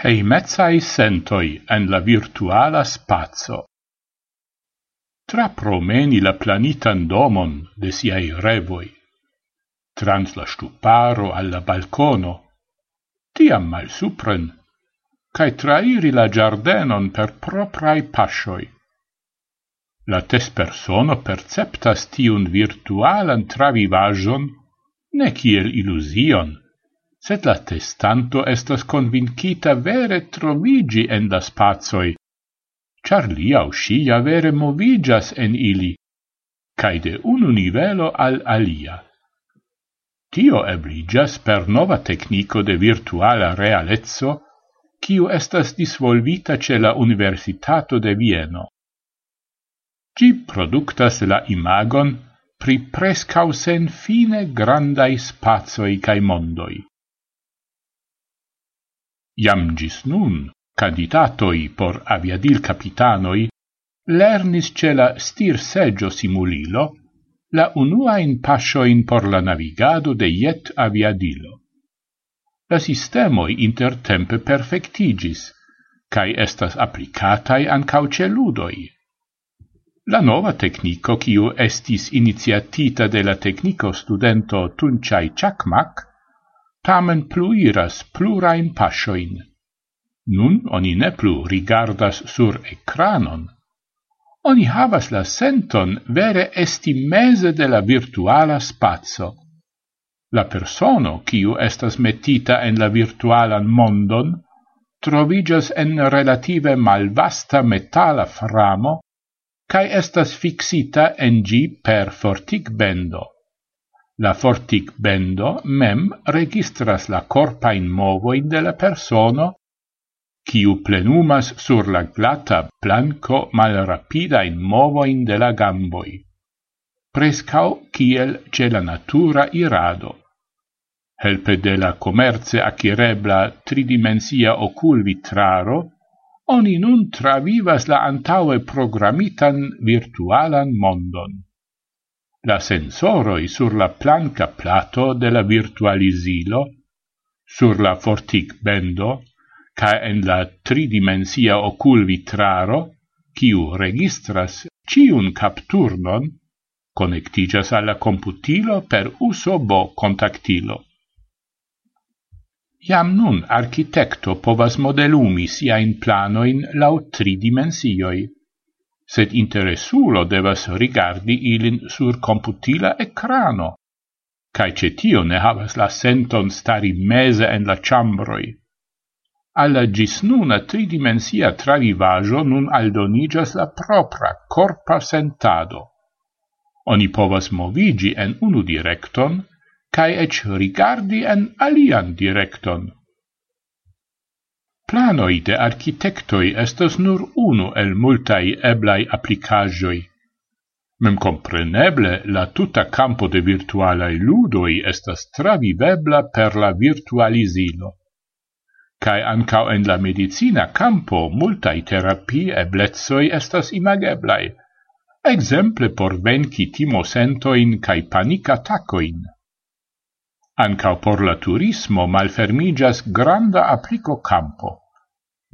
heimezai sentoi en la virtuala spazio. Tra promeni la planitan domon de siai revoi, trans la stuparo alla balcono, tiam mal supren, cae trairi la giardenon per proprai pascioi. La tes persono perceptas tiun virtualan travivajon, ne kiel illusion, sed la testanto estas convincita vere trovigi en la spazoi, char li au scia vere movigas en ili, cae de unu nivelo al alia. Tio ebligas per nova tecnico de virtuala realezzo, kiu estas disvolvita ce la Universitato de Vieno. Gi productas la imagon pri prescau sen fine grandai spazoi cae mondoi. Iam gis nun, candidatoi por aviadil capitanoi lernis ce la stir seggio simulilo la unua in pasioin por la navigado de iet aviadilo. La sistemoi intertempe perfectigis, cae estas applicatai ancau celudoi. La nova tecnico, quiu estis iniziatita de la tecnico studento Tunchai Chakmak, tamen pluiras plurain pasioin. Nun oni ne plu rigardas sur ekranon. Oni havas la senton vere esti mese de la virtuala spazio. La persono, kiu estas metita en la virtualan mondon, trovigas en relative malvasta metala framo, cae estas fixita en gi per fortic bendo. La fortic bendo mem registras la corpain movoin de la persono quiu plenumas sur la glata planco mal malrapidain movoin de la gamboi, prescau kiel ce la natura irado. Helpe de la commerce acquirebla tridimensia ocul vitraro, oni nun travivas la antaue programitan virtualan mondon la sensoroi sur la planca plato de la virtualisilo, sur la fortic bendo, ca en la tridimensia ocul vitraro, quiu registras ciun capturnon, connectigas alla computilo per uso bo contactilo. Iam nun architecto povas modelumi sia in planoin lau tridimensioi sed interesulo devas rigardi ilin sur computila ecrano, cae cetio ne havas la senton stari mese en la chambroi. Alla gis nuna tridimensia travivajo nun aldonigas la propra corpa sentado. Oni povas movigi en unu directon, cae ec rigardi en alian directon. Planoi de architectoi estas nur unu el multai eblai applicagioi. Mem compreneble, la tuta campo de virtualai ludoi estas travivebla per la virtualisilo. Cae ancao en la medicina campo multai terapii eblezoi estas imageblai, exemple por venci timosentoin cae panicatacoin. Ancao por la turismo malfermigas granda applico campo.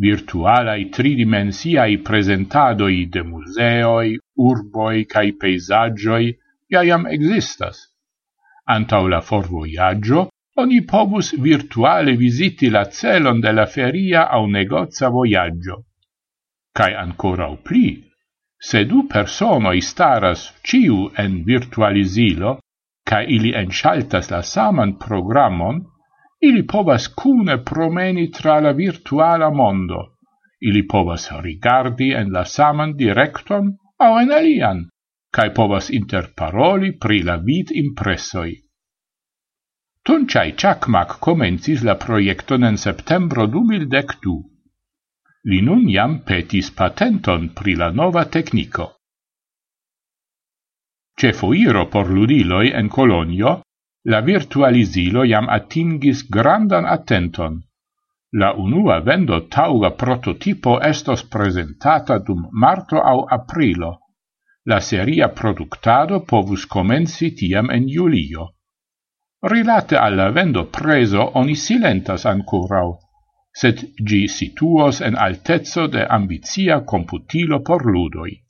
Virtualai tridimensiai presentadoi de museoi, urboi cae peisagioi iam existas. Antau la forvoiaggio, oni pobus virtuale visiti la celon de la feria au negozia voiaggio. Cai ancora pli, se du personoi staras ciu en virtualisilo, ca ili enchaltas la saman programon, ili povas cune promeni tra la virtuala mondo. Ili povas rigardi en la saman directon au en alian, cae povas interparoli pri la vid impressoi. Toncai Chakmak comencis la proiecton en septembro 2012. Li nun jam petis patenton pri la nova tecnico. Ce foiro por ludiloi en colonio, la virtualisilo jam atingis grandan attenton. La unua vendo tauga prototipo estos presentata dum marto au aprilo. La seria productado povus comensi tiam en julio. Rilate alla vendo preso oni silentas ancorau, sed gi situos en altezzo de ambizia computilo por ludoi.